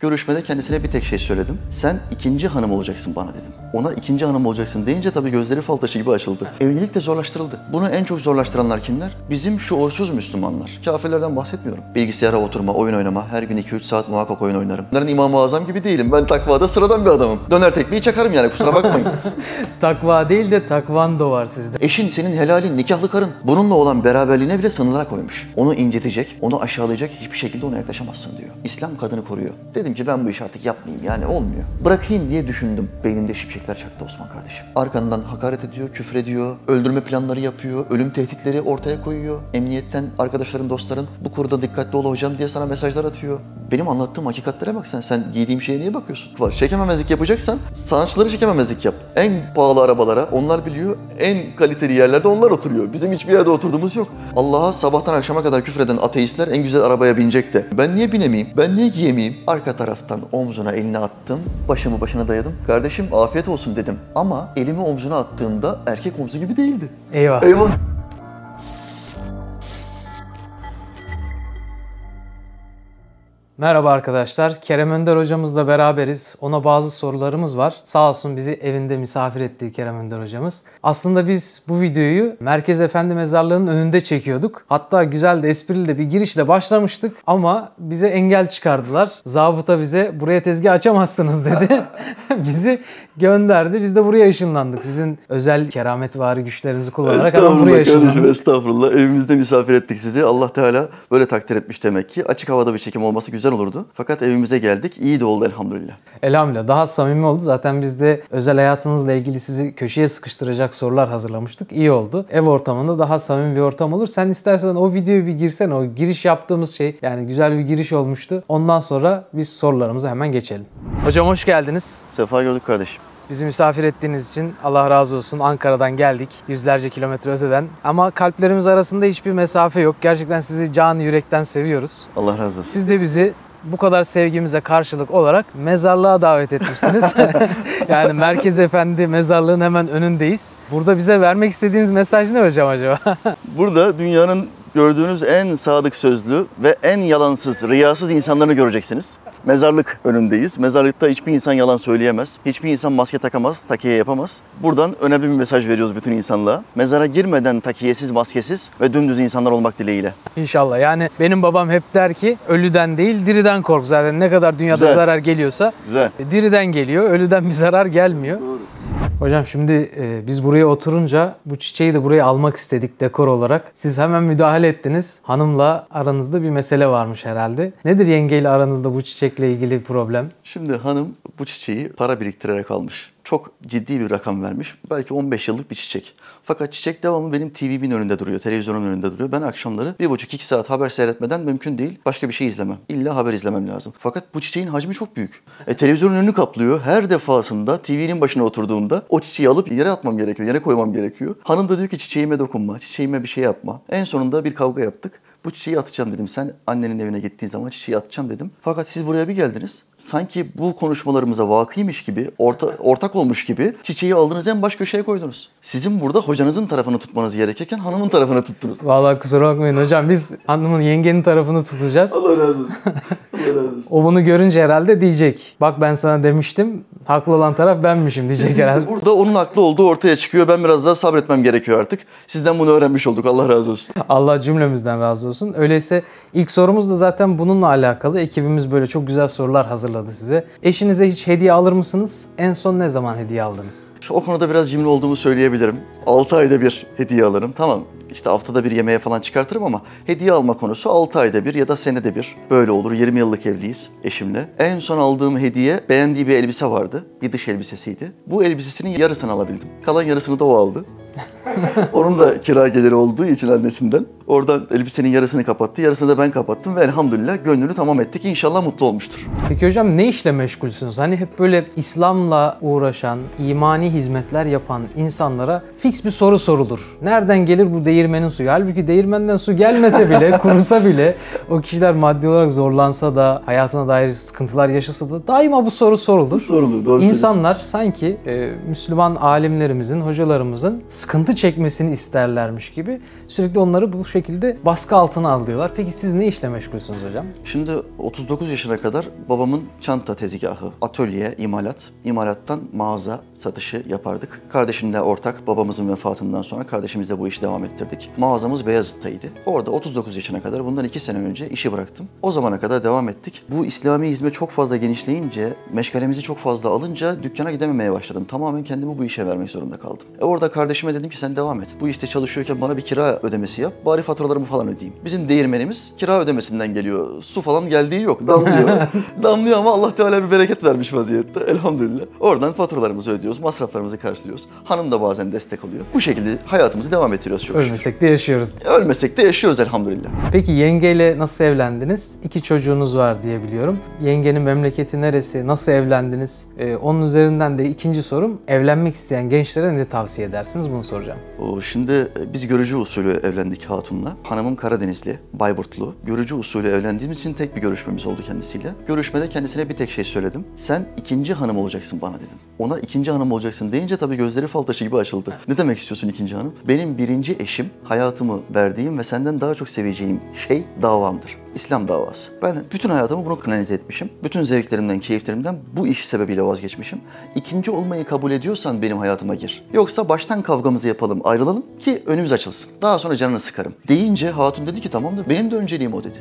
Görüşmede kendisine bir tek şey söyledim. Sen ikinci hanım olacaksın bana dedim. Ona ikinci hanım olacaksın deyince tabii gözleri fal taşı gibi açıldı. Evlilik de zorlaştırıldı. Bunu en çok zorlaştıranlar kimler? Bizim şu oysuz Müslümanlar. Kafirlerden bahsetmiyorum. Bilgisayara oturma, oyun oynama, her gün 2-3 saat muhakkak oyun oynarım. Bunların İmam-ı Azam gibi değilim. Ben takvada sıradan bir adamım. Döner tekmeyi çakarım yani kusura bakmayın. Takva değil de takvando var sizde. Eşin senin helalin, nikahlı karın. Bununla olan beraberliğine bile sınırlar koymuş. Onu incitecek, onu aşağılayacak hiçbir şekilde ona yaklaşamazsın diyor. İslam kadını koruyor. Dedim ki ben bu işi artık yapmayayım yani olmuyor. Bırakayım diye düşündüm. Beynimde şimşekler çaktı Osman kardeşim. Arkandan hakaret ediyor, küfür ediyor, öldürme planları yapıyor, ölüm tehditleri ortaya koyuyor. Emniyetten arkadaşların, dostların bu konuda dikkatli ol hocam diye sana mesajlar atıyor. Benim anlattığım hakikatlere bak sen. Sen giydiğim şeye niye bakıyorsun? Var. Çekememezlik yapacaksan sanatçıları çekememezlik yap. En pahalı arabalara onlar biliyor. En kaliteli yerlerde onlar oturuyor. Bizim hiçbir yerde oturduğumuz yok. Allah'a sabahtan akşama kadar küfreden ateistler en güzel arabaya binecek de. Ben niye binemeyeyim? Ben niye giyemeyeyim? Arka taraftan omzuna elini attım. Başımı başına dayadım. Kardeşim afiyet olsun dedim. Ama elimi omzuna attığımda erkek omzu gibi değildi. Eyvah. Eyvah. Merhaba arkadaşlar. Kerem Önder hocamızla beraberiz. Ona bazı sorularımız var. Sağ olsun bizi evinde misafir etti Kerem Önder hocamız. Aslında biz bu videoyu Merkez Efendi Mezarlığı'nın önünde çekiyorduk. Hatta güzel de esprili de bir girişle başlamıştık ama bize engel çıkardılar. Zabıta bize buraya tezgah açamazsınız dedi. bizi gönderdi. Biz de buraya ışınlandık. Sizin özel kerametvari güçlerinizi kullanarak hemen buraya Estağfurullah kardeşim, ışınlandık. estağfurullah. Evimizde misafir ettik sizi. Allah Teala böyle takdir etmiş demek ki. Açık havada bir çekim olması güzel olurdu. Fakat evimize geldik. İyi de oldu elhamdülillah. Elhamdülillah daha samimi oldu. Zaten biz de özel hayatınızla ilgili sizi köşeye sıkıştıracak sorular hazırlamıştık. İyi oldu. Ev ortamında daha samimi bir ortam olur. Sen istersen o videoyu bir girsen. O giriş yaptığımız şey yani güzel bir giriş olmuştu. Ondan sonra biz sorularımıza hemen geçelim. Hocam hoş geldiniz. Sefa gördük kardeşim. Bizi misafir ettiğiniz için Allah razı olsun. Ankara'dan geldik. Yüzlerce kilometre öteden. Ama kalplerimiz arasında hiçbir mesafe yok. Gerçekten sizi can yürekten seviyoruz. Allah razı olsun. Siz de bizi bu kadar sevgimize karşılık olarak mezarlığa davet etmişsiniz. yani Merkez Efendi mezarlığın hemen önündeyiz. Burada bize vermek istediğiniz mesaj ne hocam acaba? Burada dünyanın gördüğünüz en sadık sözlü ve en yalansız, riyasız insanlarını göreceksiniz. Mezarlık önündeyiz. Mezarlıkta hiçbir insan yalan söyleyemez. Hiçbir insan maske takamaz, takiye yapamaz. Buradan önemli bir mesaj veriyoruz bütün insanlığa. Mezara girmeden takiyesiz, maskesiz ve dümdüz insanlar olmak dileğiyle. İnşallah. Yani benim babam hep der ki ölüden değil diriden kork. Zaten ne kadar dünyada Güzel. zarar geliyorsa Güzel. e, diriden geliyor. Ölüden bir zarar gelmiyor. Hocam şimdi e, biz buraya oturunca bu çiçeği de buraya almak istedik dekor olarak. Siz hemen müdahale ettiniz. Hanımla aranızda bir mesele varmış herhalde. Nedir yengeyle aranızda bu çiçekle ilgili problem? Şimdi hanım bu çiçeği para biriktirerek almış. Çok ciddi bir rakam vermiş. Belki 15 yıllık bir çiçek. Fakat çiçek devamlı benim TV'min önünde duruyor, televizyonun önünde duruyor. Ben akşamları bir buçuk iki saat haber seyretmeden mümkün değil. Başka bir şey izlemem. İlla haber izlemem lazım. Fakat bu çiçeğin hacmi çok büyük. E, televizyonun önünü kaplıyor. Her defasında TV'nin başına oturduğumda o çiçeği alıp yere atmam gerekiyor. Yere koymam gerekiyor. Hanım da diyor ki çiçeğime dokunma, çiçeğime bir şey yapma. En sonunda bir kavga yaptık. Bu çiçeği atacağım dedim. Sen annenin evine gittiğin zaman çiçeği atacağım dedim. Fakat siz buraya bir geldiniz. Sanki bu konuşmalarımıza vakıymış gibi, orta, ortak olmuş gibi çiçeği aldınız en baş köşeye koydunuz. Sizin burada hocanızın tarafını tutmanız gerekirken hanımın tarafını tuttunuz. Vallahi kusura bakmayın hocam biz hanımın yengenin tarafını tutacağız. Allah razı olsun. Allah razı olsun. O bunu görünce herhalde diyecek. Bak ben sana demiştim. Haklı olan taraf benmişim diyecek herhalde. Burada onun haklı olduğu ortaya çıkıyor. Ben biraz daha sabretmem gerekiyor artık. Sizden bunu öğrenmiş olduk. Allah razı olsun. Allah cümlemizden razı olsun. Öyleyse ilk sorumuz da zaten bununla alakalı. Ekibimiz böyle çok güzel sorular hazırladı size. Eşinize hiç hediye alır mısınız? En son ne zaman hediye aldınız? O konuda biraz cimri olduğumu söyleyebilirim. 6 ayda bir hediye alırım. Tamam işte haftada bir yemeğe falan çıkartırım ama hediye alma konusu 6 ayda bir ya da senede bir. Böyle olur. 20 yıllık evliyiz eşimle. En son aldığım hediye beğendiği bir elbise vardı. Bir dış elbisesiydi. Bu elbisesinin yarısını alabildim. Kalan yarısını da o aldı. Onun da kira geliri olduğu için annesinden. Oradan elbisenin yarısını kapattı, yarısını da ben kapattım ve elhamdülillah gönlünü tamam ettik. İnşallah mutlu olmuştur. Peki hocam ne işle meşgulsünüz? Hani hep böyle İslam'la uğraşan, imani hizmetler yapan insanlara fix bir soru sorulur. Nereden gelir bu değirmenin suyu? Halbuki değirmenden su gelmese bile, kurusa bile o kişiler maddi olarak zorlansa da, hayatına dair sıkıntılar yaşasa da daima bu soru sorulur. Sorulur, doğru İnsanlar sanki e, Müslüman alimlerimizin, hocalarımızın sıkıntı sıkıntı çekmesini isterlermiş gibi sürekli onları bu şekilde baskı altına alıyorlar. Peki siz ne işle meşgulsünüz hocam? Şimdi 39 yaşına kadar babamın çanta tezgahı, atölye, imalat, imalattan mağaza satışı yapardık. Kardeşimle ortak babamızın vefatından sonra kardeşimizle bu işi devam ettirdik. Mağazamız Beyazıt'taydı. Orada 39 yaşına kadar bundan 2 sene önce işi bıraktım. O zamana kadar devam ettik. Bu İslami hizmet çok fazla genişleyince, meşgalemizi çok fazla alınca dükkana gidememeye başladım. Tamamen kendimi bu işe vermek zorunda kaldım. E orada kardeşime dedim ki sen devam et. Bu işte çalışıyorken bana bir kira ödemesi yap. Bari faturalarımı falan ödeyeyim. Bizim değirmenimiz kira ödemesinden geliyor. Su falan geldiği yok. Damlıyor. Damlıyor ama Allah Teala bir bereket vermiş vaziyette. Elhamdülillah. Oradan faturalarımızı ödüyoruz. Masraflarımızı karşılıyoruz. Hanım da bazen destek oluyor. Bu şekilde hayatımızı devam ettiriyoruz çok şükür. Ölmesek de yaşıyoruz. Ölmesek de yaşıyoruz elhamdülillah. Peki yengeyle nasıl evlendiniz? İki çocuğunuz var diye biliyorum. Yengenin memleketi neresi? Nasıl evlendiniz? Ee, onun üzerinden de ikinci sorum evlenmek isteyen gençlere ne tavsiye edersiniz? Bunu soracağım. O, Şimdi e, biz görücü usulü evlendik hatunla. Hanımım Karadenizli, Bayburtlu. Görücü usulü evlendiğimiz için tek bir görüşmemiz oldu kendisiyle. Görüşmede kendisine bir tek şey söyledim. Sen ikinci hanım olacaksın bana dedim. Ona ikinci hanım olacaksın deyince tabii gözleri fal taşı gibi açıldı. Ne demek istiyorsun ikinci hanım? Benim birinci eşim, hayatımı verdiğim ve senden daha çok seveceğim şey davamdır. İslam davası. Ben bütün hayatımı bunu kanalize etmişim. Bütün zevklerimden, keyiflerimden bu iş sebebiyle vazgeçmişim. İkinci olmayı kabul ediyorsan benim hayatıma gir. Yoksa baştan kavgamızı yapalım, ayrılalım ki önümüz açılsın. Daha sonra canını sıkarım. Deyince hatun dedi ki tamam da benim de önceliğim o dedi.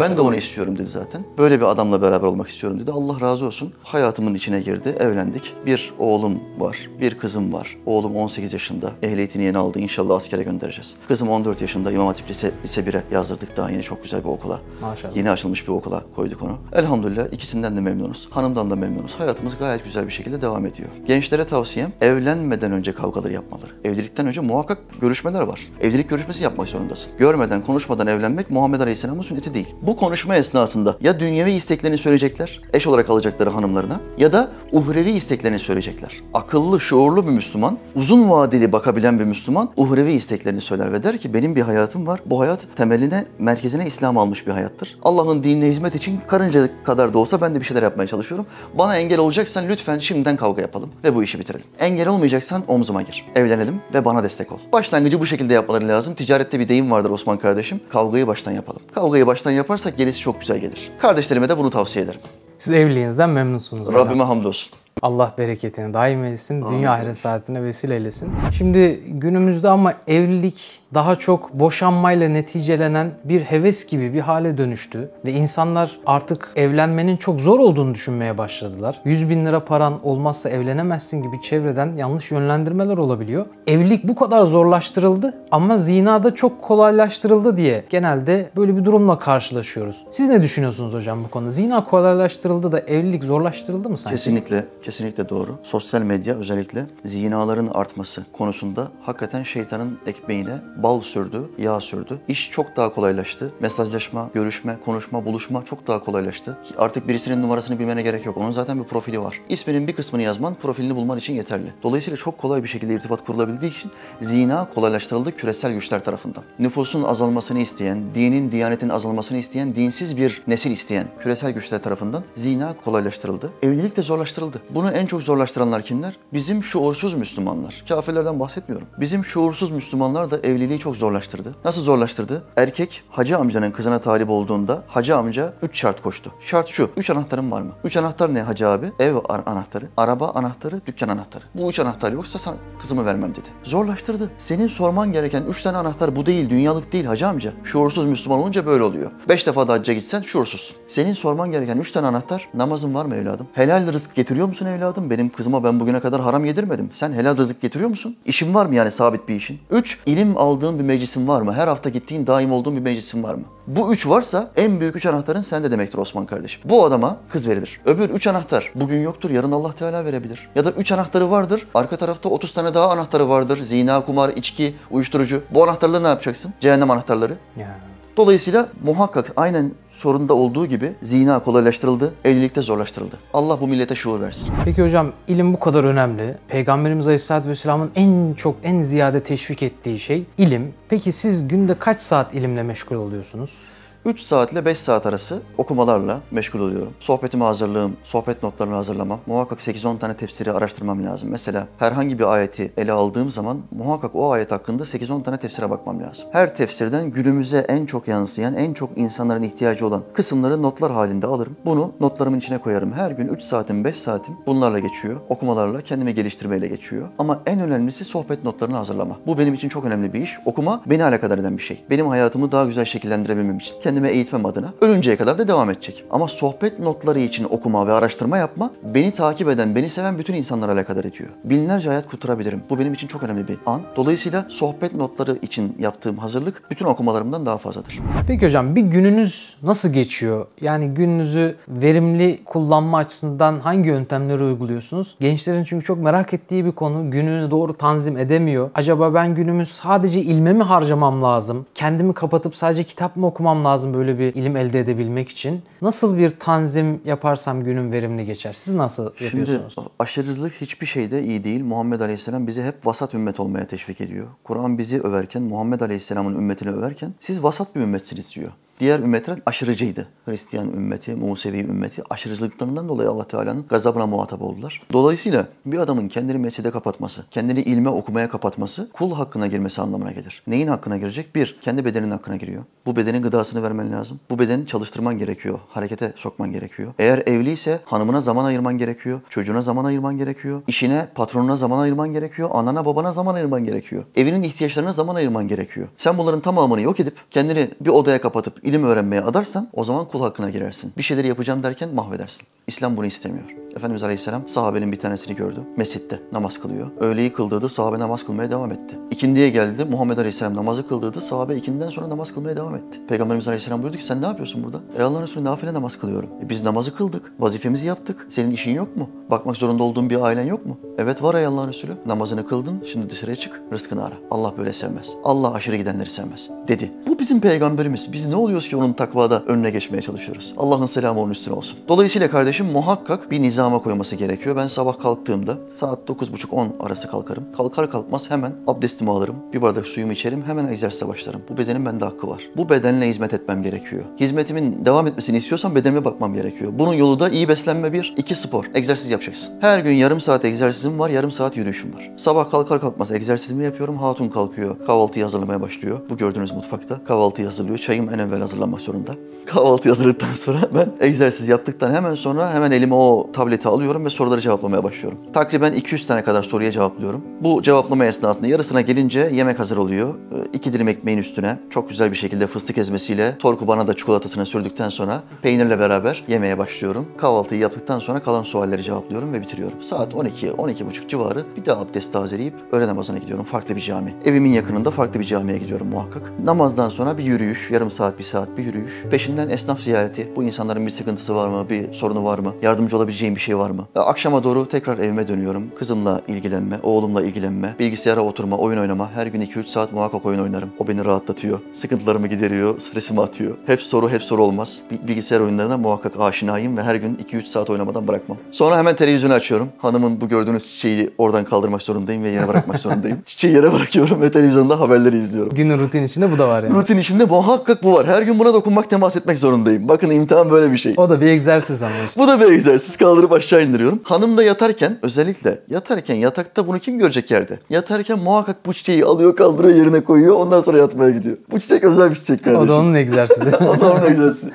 Ben de onu istiyorum dedi zaten. Böyle bir adamla beraber olmak istiyorum dedi. Allah razı olsun. Hayatımın içine girdi. Evlendik. Bir oğlum var. Bir kızım var. Oğlum 18 yaşında. Ehliyetini yeni aldı. İnşallah askere göndereceğiz. Kızım 14 yaşında. İmam Hatip Lise, Lise 1'e yazdırdık daha yeni çok güzel bir okula. Maşallah. Yeni açılmış bir okula koyduk onu. Elhamdülillah ikisinden de memnunuz. Hanımdan da memnunuz. Hayatımız gayet güzel bir şekilde devam ediyor. Gençlere tavsiyem evlenmeden önce kavgaları yapmaları. Evlilikten önce muhakkak görüşmeler var. Evlilik görüşmesi yapmak zorundasın. Görmeden, konuşmadan evlenmek Muhammed Aleyhisselam'ın sünneti değil. Bu konuşma esnasında ya dünyevi isteklerini söyleyecekler, eş olarak alacakları hanımlarına ya da uhrevi isteklerini söyleyecekler. Akıllı, şuurlu bir Müslüman, uzun vadeli bakabilen bir Müslüman uhrevi isteklerini söyler ve der ki benim bir hayatım var. Bu hayat temeline, merkezine İslam almış bir hayattır. Allah'ın dinine hizmet için karınca kadar da olsa ben de bir şeyler yapmaya çalışıyorum. Bana engel olacaksan lütfen şimdiden kavga yapalım ve bu işi bitirelim. Engel olmayacaksan omzuma gir. Evlenelim ve bana destek ol. Başlangıcı bu şekilde yapmaları lazım. Ticarette bir deyim vardır Osman kardeşim. Kavgayı baştan yapalım. Kavgayı baştan yaparsak gerisi çok güzel gelir. Kardeşlerime de bunu tavsiye ederim. Siz evliliğinizden memnunsunuz. Rabbime hamdolsun. Allah bereketini daim etsin, dünya ahiret saatine vesile eylesin. Şimdi günümüzde ama evlilik daha çok boşanmayla neticelenen bir heves gibi bir hale dönüştü. Ve insanlar artık evlenmenin çok zor olduğunu düşünmeye başladılar. 100 bin lira paran olmazsa evlenemezsin gibi çevreden yanlış yönlendirmeler olabiliyor. Evlilik bu kadar zorlaştırıldı ama zina da çok kolaylaştırıldı diye genelde böyle bir durumla karşılaşıyoruz. Siz ne düşünüyorsunuz hocam bu konuda? Zina kolaylaştırıldı da evlilik zorlaştırıldı mı sanki? Kesinlikle, kesinlikle doğru. Sosyal medya özellikle zinaların artması konusunda hakikaten şeytanın ekmeğine bal sürdü, yağ sürdü. İş çok daha kolaylaştı. Mesajlaşma, görüşme, konuşma, buluşma çok daha kolaylaştı. Ki Artık birisinin numarasını bilmene gerek yok. Onun zaten bir profili var. İsminin bir kısmını yazman profilini bulman için yeterli. Dolayısıyla çok kolay bir şekilde irtibat kurulabildiği için zina kolaylaştırıldı küresel güçler tarafından. Nüfusun azalmasını isteyen, dinin, diyanetin azalmasını isteyen, dinsiz bir nesil isteyen küresel güçler tarafından zina kolaylaştırıldı. Evlilik de zorlaştırıldı. Bunu en çok zorlaştıranlar kimler? Bizim şuursuz Müslümanlar. Kafirlerden bahsetmiyorum. Bizim şuursuz Müslümanlar da evliliği çok zorlaştırdı. Nasıl zorlaştırdı? Erkek hacı amcanın kızına talip olduğunda hacı amca 3 şart koştu. Şart şu. 3 anahtarın var mı? 3 anahtar ne hacı abi? Ev ar- anahtarı, araba anahtarı, dükkan anahtarı. Bu üç anahtar yoksa sana kızımı vermem dedi. Zorlaştırdı. Senin sorman gereken 3 tane anahtar bu değil, dünyalık değil hacı amca. Şuursuz Müslüman olunca böyle oluyor. 5 defa da hacca gitsen şuursuz. Senin sorman gereken 3 tane anahtar namazın var mı evladım? Helal rızık getiriyor musun evladım? Benim kızıma ben bugüne kadar haram yedirmedim. Sen helal rızık getiriyor musun? İşin var mı yani sabit bir işin? 3. ilim aldığın bir meclisin var mı? Her hafta gittiğin daim olduğun bir meclisin var mı? Bu üç varsa en büyük üç anahtarın sende demektir Osman kardeşim. Bu adama kız verilir. Öbür üç anahtar bugün yoktur yarın Allah Teala verebilir. Ya da üç anahtarı vardır arka tarafta 30 tane daha anahtarı vardır. Zina, kumar, içki, uyuşturucu. Bu anahtarları ne yapacaksın? Cehennem anahtarları. Yani. Dolayısıyla muhakkak aynen sorunda olduğu gibi zina kolaylaştırıldı, evlilikte zorlaştırıldı. Allah bu millete şuur versin. Peki hocam ilim bu kadar önemli. Peygamberimiz Aleyhisselatü Vesselam'ın en çok en ziyade teşvik ettiği şey ilim. Peki siz günde kaç saat ilimle meşgul oluyorsunuz? 3 saatle 5 saat arası okumalarla meşgul oluyorum. Sohbetime hazırlığım, sohbet notlarını hazırlamam. Muhakkak 8-10 tane tefsiri araştırmam lazım. Mesela herhangi bir ayeti ele aldığım zaman muhakkak o ayet hakkında 8-10 tane tefsire bakmam lazım. Her tefsirden günümüze en çok yansıyan, en çok insanların ihtiyacı olan kısımları notlar halinde alırım. Bunu notlarımın içine koyarım. Her gün 3 saatim, 5 saatim bunlarla geçiyor. Okumalarla, kendimi geliştirmeyle geçiyor. Ama en önemlisi sohbet notlarını hazırlama. Bu benim için çok önemli bir iş. Okuma beni alakadar eden bir şey. Benim hayatımı daha güzel şekillendirebilmem için, kendime eğitmem adına ölünceye kadar da devam edecek. Ama sohbet notları için okuma ve araştırma yapma beni takip eden, beni seven bütün insanlara alakadar ediyor. Binlerce hayat kurtarabilirim. Bu benim için çok önemli bir an. Dolayısıyla sohbet notları için yaptığım hazırlık bütün okumalarımdan daha fazladır. Peki hocam bir gününüz nasıl geçiyor? Yani gününüzü verimli kullanma açısından hangi yöntemleri uyguluyorsunuz? Gençlerin çünkü çok merak ettiği bir konu. Gününü doğru tanzim edemiyor. Acaba ben günümü sadece ilme mi harcamam lazım? Kendimi kapatıp sadece kitap mı okumam lazım böyle bir ilim elde edebilmek için? Nasıl bir tanzim yaparsam günüm verimli geçer? Siz nasıl Şimdi yapıyorsunuz? aşırılık hiçbir şeyde iyi değil. Muhammed Aleyhisselam bizi hep vasat ümmet olmaya teşvik ediyor. Kur'an bizi överken, Muhammed Aleyhisselam'ın ümmetini överken siz vasat bir ümmetsiniz diyor. Diğer ümmetler aşırıcıydı. Hristiyan ümmeti, Musevi ümmeti aşırıcılıklarından dolayı Allah Teala'nın gazabına muhatap oldular. Dolayısıyla bir adamın kendini mescide kapatması, kendini ilme okumaya kapatması kul hakkına girmesi anlamına gelir. Neyin hakkına girecek? Bir, kendi bedenin hakkına giriyor. Bu bedenin gıdasını vermen lazım. Bu bedeni çalıştırman gerekiyor. Harekete sokman gerekiyor. Eğer evliyse hanımına zaman ayırman gerekiyor. Çocuğuna zaman ayırman gerekiyor. İşine, patronuna zaman ayırman gerekiyor. Anana, babana zaman ayırman gerekiyor. Evinin ihtiyaçlarına zaman ayırman gerekiyor. Sen bunların tamamını yok edip kendini bir odaya kapatıp ilim öğrenmeye adarsan o zaman kul hakkına girersin. Bir şeyleri yapacağım derken mahvedersin. İslam bunu istemiyor. Efendimiz Aleyhisselam sahabenin bir tanesini gördü. Mescitte namaz kılıyor. Öğleyi kıldırdı, sahabe namaz kılmaya devam etti. İkindiye geldi, Muhammed Aleyhisselam namazı kıldırdı, sahabe ikinden sonra namaz kılmaya devam etti. Peygamberimiz Aleyhisselam buyurdu ki sen ne yapıyorsun burada? Ey Allah'ın Resulü nafile namaz kılıyorum. E biz namazı kıldık, vazifemizi yaptık. Senin işin yok mu? Bakmak zorunda olduğun bir ailen yok mu? Evet var ey Allah'ın Resulü. Namazını kıldın, şimdi dışarıya çık, rızkını ara. Allah böyle sevmez. Allah aşırı gidenleri sevmez. Dedi. Bu bizim peygamberimiz. Biz ne oluyoruz ki onun takvada önüne geçmeye çalışıyoruz? Allah'ın selamı onun üstüne olsun. Dolayısıyla kardeşim muhakkak bir nizama koyması gerekiyor. Ben sabah kalktığımda saat 9.30-10 arası kalkarım. Kalkar kalkmaz hemen abdestimi alırım. Bir bardak suyumu içerim. Hemen egzersize başlarım. Bu bedenin bende hakkı var. Bu bedenle hizmet etmem gerekiyor. Hizmetimin devam etmesini istiyorsam bedenime bakmam gerekiyor. Bunun yolu da iyi beslenme bir, iki spor. Egzersiz yapacaksın. Her gün yarım saat egzersizim var, yarım saat yürüyüşüm var. Sabah kalkar kalkmaz egzersizimi yapıyorum. Hatun kalkıyor. Kahvaltıyı hazırlamaya başlıyor. Bu gördüğünüz mutfakta. Kahvaltıyı hazırlıyor. Çayım en evvel hazırlanmak zorunda. Kahvaltı hazırladıktan sonra ben egzersiz yaptıktan hemen sonra hemen elime o tableti alıyorum ve soruları cevaplamaya başlıyorum. Takriben 200 tane kadar soruya cevaplıyorum. Bu cevaplama esnasında yarısına gelince yemek hazır oluyor. Ee, İki dilim ekmeğin üstüne çok güzel bir şekilde fıstık ezmesiyle torku bana da çikolatasına sürdükten sonra peynirle beraber yemeye başlıyorum. Kahvaltıyı yaptıktan sonra kalan sualleri cevaplıyorum ve bitiriyorum. Saat 12, 12.30 civarı bir daha abdest tazeleyip öğle namazına gidiyorum. Farklı bir cami. Evimin yakınında farklı bir camiye gidiyorum muhakkak. Namazdan sonra bir yürüyüş, yarım saat, bir saat bir yürüyüş. Peşinden esnaf ziyareti. Bu insanların bir sıkıntısı var mı, bir sorunu var mı, yardımcı olabileceğim bir şey var mı? Akşama doğru tekrar evime dönüyorum. Kızımla ilgilenme, oğlumla ilgilenme, bilgisayara oturma, oyun oynama. Her gün 2-3 saat muhakkak oyun oynarım. O beni rahatlatıyor. Sıkıntılarımı gideriyor, stresimi atıyor. Hep soru, hep soru olmaz. Bi- Bilgisayar oyunlarına muhakkak aşinayım ve her gün 2-3 saat oynamadan bırakmam. Sonra hemen televizyonu açıyorum. Hanımın bu gördüğünüz çiçeği oradan kaldırmak zorundayım ve yere bırakmak zorundayım. Çiçeği yere bırakıyorum ve televizyonda haberleri izliyorum. Günün rutin içinde bu da var yani. Rutin içinde muhakkak bu var. Her gün buna dokunmak, temas etmek zorundayım. Bakın imtihan böyle bir şey. O da bir egzersiz ama işte. Bu da bir egzersiz. Kaldırıp aşağı indiriyorum. Hanım da yatarken özellikle yatarken yatakta bunu kim görecek yerde? Yatarken muhakkak bu çiçeği alıyor kaldırıyor yerine koyuyor ondan sonra yatmaya gidiyor. Bu çiçek özel bir çiçek kardeşim. O da onun egzersizi. o da onun egzersizi.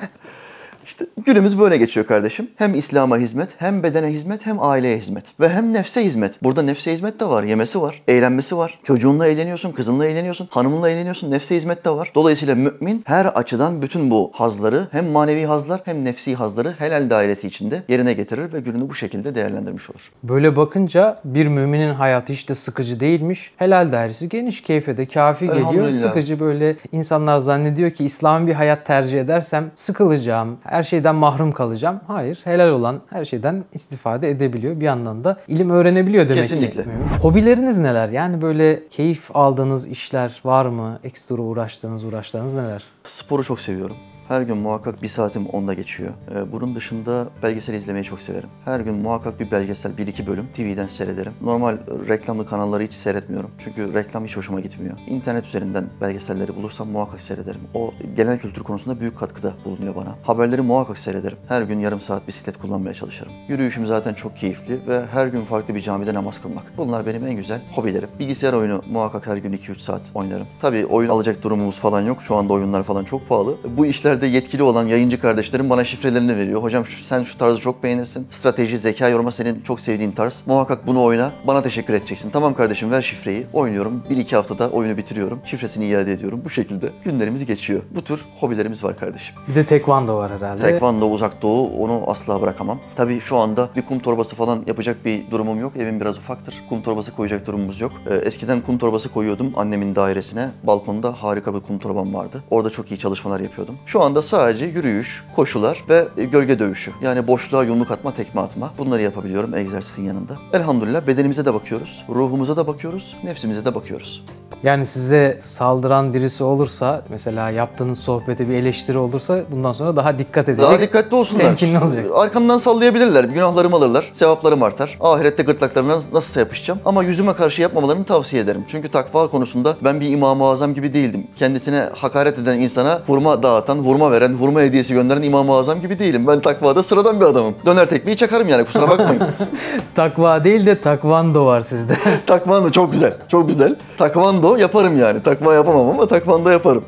İşte günümüz böyle geçiyor kardeşim. Hem İslam'a hizmet, hem bedene hizmet, hem aileye hizmet. Ve hem nefse hizmet. Burada nefse hizmet de var, yemesi var, eğlenmesi var. Çocuğunla eğleniyorsun, kızınla eğleniyorsun, hanımınla eğleniyorsun, nefse hizmet de var. Dolayısıyla mümin her açıdan bütün bu hazları, hem manevi hazlar hem nefsi hazları helal dairesi içinde yerine getirir ve gününü bu şekilde değerlendirmiş olur. Böyle bakınca bir müminin hayatı hiç de sıkıcı değilmiş. Helal dairesi geniş, keyfe de kafi geliyor. Sıkıcı böyle insanlar zannediyor ki İslam bir hayat tercih edersem sıkılacağım, her şeyden mahrum kalacağım. Hayır, helal olan her şeyden istifade edebiliyor. Bir yandan da ilim öğrenebiliyor demek Kesinlikle. ki. mümin. Hobileriniz neler? Yani böyle keyif aldığınız işler var mı? Ekstra uğraştığınız uğraşlarınız neler? Sporu çok seviyorum. Her gün muhakkak bir saatim onda geçiyor. Ee, bunun dışında belgesel izlemeyi çok severim. Her gün muhakkak bir belgesel, bir iki bölüm TV'den seyrederim. Normal reklamlı kanalları hiç seyretmiyorum. Çünkü reklam hiç hoşuma gitmiyor. İnternet üzerinden belgeselleri bulursam muhakkak seyrederim. O genel kültür konusunda büyük katkıda bulunuyor bana. Haberleri muhakkak seyrederim. Her gün yarım saat bisiklet kullanmaya çalışırım. Yürüyüşüm zaten çok keyifli ve her gün farklı bir camide namaz kılmak. Bunlar benim en güzel hobilerim. Bilgisayar oyunu muhakkak her gün 2-3 saat oynarım. Tabii oyun alacak durumumuz falan yok. Şu anda oyunlar falan çok pahalı. Bu işlerde yetkili olan yayıncı kardeşlerim bana şifrelerini veriyor. Hocam şu- sen şu tarzı çok beğenirsin. Strateji, zeka yorma senin çok sevdiğin tarz. Muhakkak bunu oyna. Bana teşekkür edeceksin. Tamam kardeşim ver şifreyi. Oynuyorum. 1-2 haftada oyunu bitiriyorum. Şifresini iade ediyorum. Bu şekilde günlerimiz geçiyor. Bu tür hobilerimiz var kardeşim. Bir de tekvando var herhalde. Tekvando, uzak doğu onu asla bırakamam. Tabii şu anda bir kum torbası falan yapacak bir durumum yok. Evim biraz ufaktır. Kum torbası koyacak durumumuz yok. Ee, eskiden kum torbası koyuyordum annemin dairesine. Balkonda harika bir kum torbam vardı. Orada çok iyi çalışmalar yapıyordum. Şu anda sadece yürüyüş, koşular ve e, gölge dövüşü. Yani boşluğa yumruk atma, tekme atma. Bunları yapabiliyorum egzersizin yanında. Elhamdülillah bedenimize de bakıyoruz, ruhumuza da bakıyoruz, nefsimize de bakıyoruz. Yani size saldıran birisi olursa, mesela yaptığınız sohbete bir eleştiri olursa bundan sonra daha dikkat edecek. Daha dikkatli olsunlar. Temkinli olacak. Arkamdan sallayabilirler. Günahlarımı alırlar. Sevaplarım artar. Ahirette gırtlaklarına nasılsa yapışacağım. Ama yüzüme karşı yapmamalarını tavsiye ederim. Çünkü takva konusunda ben bir İmam-ı Azam gibi değildim. Kendisine hakaret eden insana hurma dağıtan, hurma veren, hurma hediyesi gönderen İmam-ı Azam gibi değilim. Ben takvada sıradan bir adamım. Döner tekmeyi çakarım yani kusura bakmayın. Takva değil de takvando var sizde. takvando çok güzel. Çok güzel. Takvando yaparım yani. Takva yapamam ama takvando yaparım.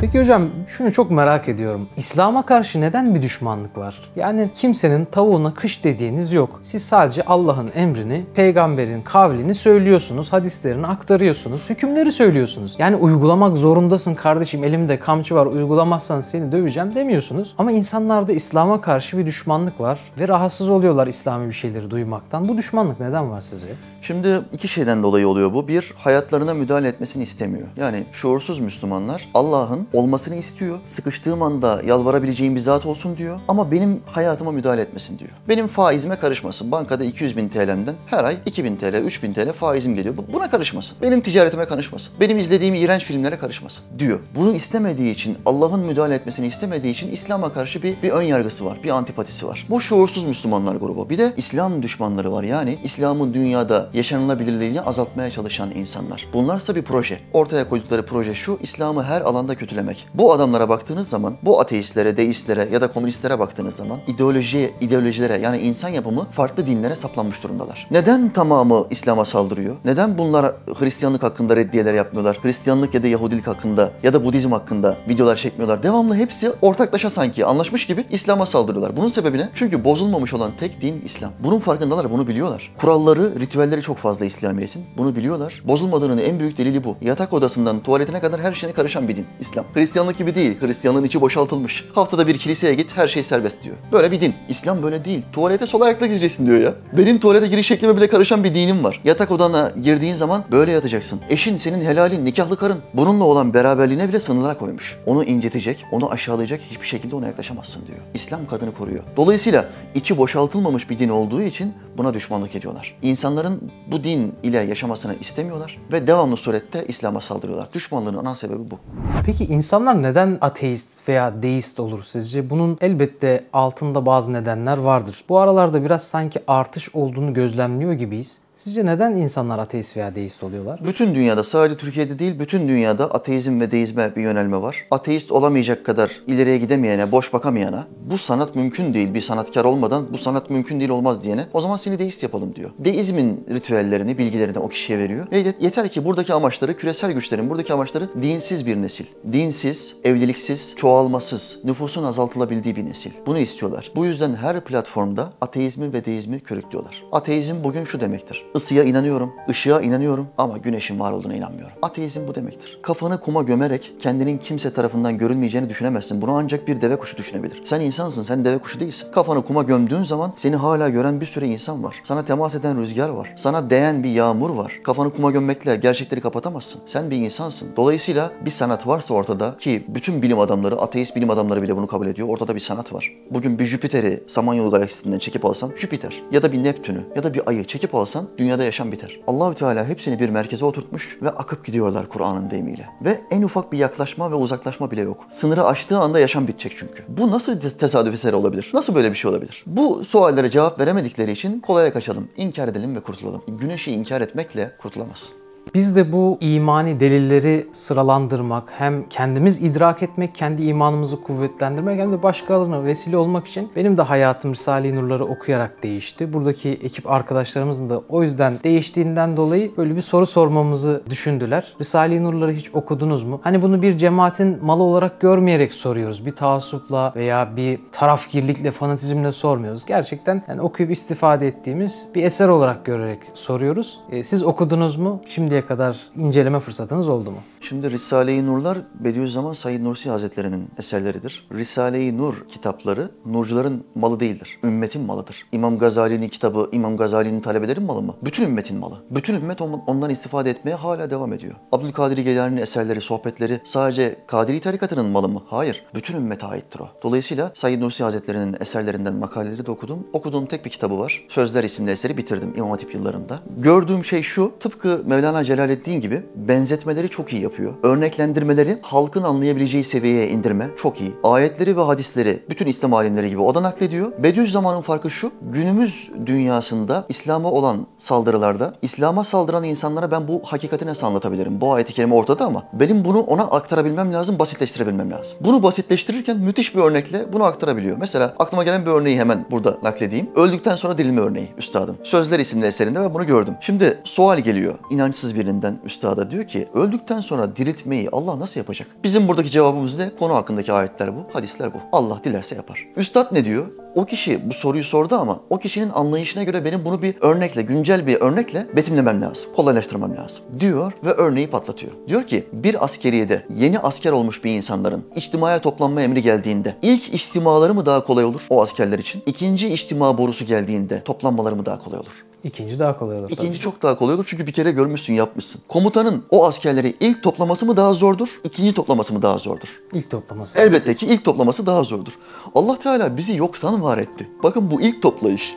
Peki hocam şunu çok merak ediyorum. İslam'a karşı neden bir düşmanlık var? Yani kimsenin tavuğuna kış dediğiniz yok. Siz sadece Allah'ın emrini, peygamberin kavlini söylüyorsunuz, hadislerini aktarıyorsunuz, hükümleri söylüyorsunuz. Yani uygulamak zorundasın kardeşim elimde kamçı var uygulamazsan seni döveceğim demiyorsunuz. Ama insanlarda İslam'a karşı bir düşmanlık var ve rahatsız oluyorlar İslami bir şeyleri duymaktan. Bu düşmanlık neden var sizce? Şimdi iki şeyden dolayı oluyor bu. Bir, hayatlarına müdahale etmesini istemiyor. Yani şuursuz Müslümanlar Allah'ın olmasını istiyor. Sıkıştığım anda yalvarabileceğim bir zat olsun diyor. Ama benim hayatıma müdahale etmesin diyor. Benim faizime karışmasın. Bankada 200 bin TL'mden her ay 2000 TL, 3000 TL faizim geliyor. Bu- Buna karışmasın. Benim ticaretime karışmasın. Benim izlediğim iğrenç filmlere karışmasın diyor. Bunu istemediği için, Allah'ın müdahale etmesini istemediği için İslam'a karşı bir, bir ön yargısı var, bir antipatisi var. Bu şuursuz Müslümanlar grubu. Bir de İslam düşmanları var. Yani İslam'ın dünyada yaşanılabilirliğini azaltmaya çalışan insanlar. Bunlarsa bir proje. Ortaya koydukları proje şu, İslam'ı her alanda kötülemek. Bu adamlara baktığınız zaman, bu ateistlere, deistlere ya da komünistlere baktığınız zaman ideolojiye, ideolojilere yani insan yapımı farklı dinlere saplanmış durumdalar. Neden tamamı İslam'a saldırıyor? Neden bunlar Hristiyanlık hakkında reddiyeler yapmıyorlar? Hristiyanlık ya da Yahudilik hakkında ya da Budizm hakkında videolar çekmiyorlar. Devamlı hepsi ortaklaşa sanki anlaşmış gibi İslam'a saldırıyorlar. Bunun sebebi ne? Çünkü bozulmamış olan tek din İslam. Bunun farkındalar, bunu biliyorlar. Kuralları, ritüelleri çok fazla İslamiyet'in. Bunu biliyorlar. Bozulmadığının en büyük delili bu. Yatak odasından tuvaletine kadar her şeyine karışan bir din İslam. Hristiyanlık gibi değil. Hristiyanlığın içi boşaltılmış. Haftada bir kiliseye git, her şey serbest diyor. Böyle bir din. İslam böyle değil. Tuvalete sol ayakla gireceksin diyor ya. Benim tuvalete giriş şeklime bile karışan bir dinim var. Yatak odana girdiğin zaman böyle yatacaksın. Eşin senin helalin, nikahlı karın. Bununla olan beraberliğine bile sınırlar koymuş. Onu incitecek, onu aşağılayacak hiçbir şekilde ona yaklaşamazsın diyor. İslam kadını koruyor. Dolayısıyla içi boşaltılmamış bir din olduğu için buna düşmanlık ediyorlar. İnsanların bu din ile yaşamasını istemiyorlar ve devamlı surette İslam'a saldırıyorlar. Düşmanlığın ana sebebi bu. Peki insanlar neden ateist veya deist olur sizce? Bunun elbette altında bazı nedenler vardır. Bu aralarda biraz sanki artış olduğunu gözlemliyor gibiyiz. Sizce neden insanlar ateist veya deist oluyorlar? Bütün dünyada sadece Türkiye'de değil bütün dünyada ateizm ve deizme bir yönelme var. Ateist olamayacak kadar ileriye gidemeyene, boş bakamayana bu sanat mümkün değil bir sanatkar olmadan bu sanat mümkün değil olmaz diyene o zaman seni deist yapalım diyor. Deizmin ritüellerini, bilgilerini o kişiye veriyor. Ve yet- yeter ki buradaki amaçları, küresel güçlerin buradaki amaçları dinsiz bir nesil. Dinsiz, evliliksiz, çoğalmasız, nüfusun azaltılabildiği bir nesil. Bunu istiyorlar. Bu yüzden her platformda ateizmi ve deizmi körüklüyorlar. Ateizm bugün şu demektir. Isıya inanıyorum, ışığa inanıyorum ama güneşin var olduğuna inanmıyorum. Ateizm bu demektir. Kafanı kuma gömerek kendinin kimse tarafından görülmeyeceğini düşünemezsin. Bunu ancak bir deve kuşu düşünebilir. Sen insansın, sen deve kuşu değilsin. Kafanı kuma gömdüğün zaman seni hala gören bir sürü insan var. Sana temas eden rüzgar var. Sana değen bir yağmur var. Kafanı kuma gömmekle gerçekleri kapatamazsın. Sen bir insansın. Dolayısıyla bir sanat varsa ortada ki bütün bilim adamları, ateist bilim adamları bile bunu kabul ediyor. Ortada bir sanat var. Bugün bir Jüpiter'i Samanyolu galaksisinden çekip alsan Jüpiter ya da bir Neptün'ü ya da bir Ay'ı çekip alsan dünyada yaşam biter. Allahü Teala hepsini bir merkeze oturtmuş ve akıp gidiyorlar Kur'an'ın deyimiyle. Ve en ufak bir yaklaşma ve uzaklaşma bile yok. Sınırı aştığı anda yaşam bitecek çünkü. Bu nasıl tesadüf eseri olabilir? Nasıl böyle bir şey olabilir? Bu suallere cevap veremedikleri için kolaya kaçalım, inkar edelim ve kurtulalım. Güneşi inkar etmekle kurtulamazsın. Biz de bu imani delilleri sıralandırmak, hem kendimiz idrak etmek, kendi imanımızı kuvvetlendirmek hem de başkalarına vesile olmak için benim de hayatım Risale-i Nur'ları okuyarak değişti. Buradaki ekip arkadaşlarımızın da o yüzden değiştiğinden dolayı böyle bir soru sormamızı düşündüler. Risale-i Nur'ları hiç okudunuz mu? Hani bunu bir cemaatin malı olarak görmeyerek soruyoruz. Bir taassupla veya bir tarafgirlikle, fanatizmle sormuyoruz. Gerçekten yani okuyup istifade ettiğimiz bir eser olarak görerek soruyoruz. E, siz okudunuz mu? Şimdiye kadar inceleme fırsatınız oldu mu? Şimdi Risale-i Nurlar Bediüzzaman Said Nursi Hazretleri'nin eserleridir. Risale-i Nur kitapları nurcuların malı değildir. Ümmetin malıdır. İmam Gazali'nin kitabı İmam Gazali'nin talebelerin malı mı? Bütün ümmetin malı. Bütün ümmet ondan istifade etmeye hala devam ediyor. Abdülkadir Geylani'nin eserleri, sohbetleri sadece Kadiri tarikatının malı mı? Hayır. Bütün ümmete aittir o. Dolayısıyla Said Nursi Hazretleri'nin eserlerinden makaleleri de okudum. Okuduğum tek bir kitabı var. Sözler isimli eseri bitirdim İmam Hatip yıllarında. Gördüğüm şey şu. Tıpkı Mevlana Celaleddin gibi benzetmeleri çok iyi yapıyor. Örneklendirmeleri halkın anlayabileceği seviyeye indirme çok iyi. Ayetleri ve hadisleri bütün İslam alimleri gibi o da naklediyor. Bediüzzaman'ın farkı şu. Günümüz dünyasında İslam'a olan saldırılarda İslam'a saldıran insanlara ben bu hakikati nasıl anlatabilirim? Bu ayeti kerime ortada ama benim bunu ona aktarabilmem lazım, basitleştirebilmem lazım. Bunu basitleştirirken müthiş bir örnekle bunu aktarabiliyor. Mesela aklıma gelen bir örneği hemen burada nakledeyim. Öldükten sonra dirilme örneği üstadım. Sözler isimli eserinde ben bunu gördüm. Şimdi sual geliyor inançsız birinden üstada diyor ki öldükten sonra diriltmeyi Allah nasıl yapacak? Bizim buradaki cevabımız ne? Konu hakkındaki ayetler bu, hadisler bu. Allah dilerse yapar. Üstad ne diyor? O kişi bu soruyu sordu ama o kişinin anlayışına göre benim bunu bir örnekle, güncel bir örnekle betimlemem lazım. Kolaylaştırmam lazım. Diyor ve örneği patlatıyor. Diyor ki bir askeriyede yeni asker olmuş bir insanların içtimaya toplanma emri geldiğinde ilk içtimaları mı daha kolay olur o askerler için? İkinci içtima borusu geldiğinde toplanmaları mı daha kolay olur? İkinci daha kolay olur. İkinci tabii. çok daha kolay olur çünkü bir kere görmüşsün, yapmışsın. Komutanın o askerleri ilk toplaması mı daha zordur, ikinci toplaması mı daha zordur? İlk toplaması. Elbette ki ilk toplaması daha zordur. Allah Teala bizi yoktan var etti. Bakın bu ilk toplayış.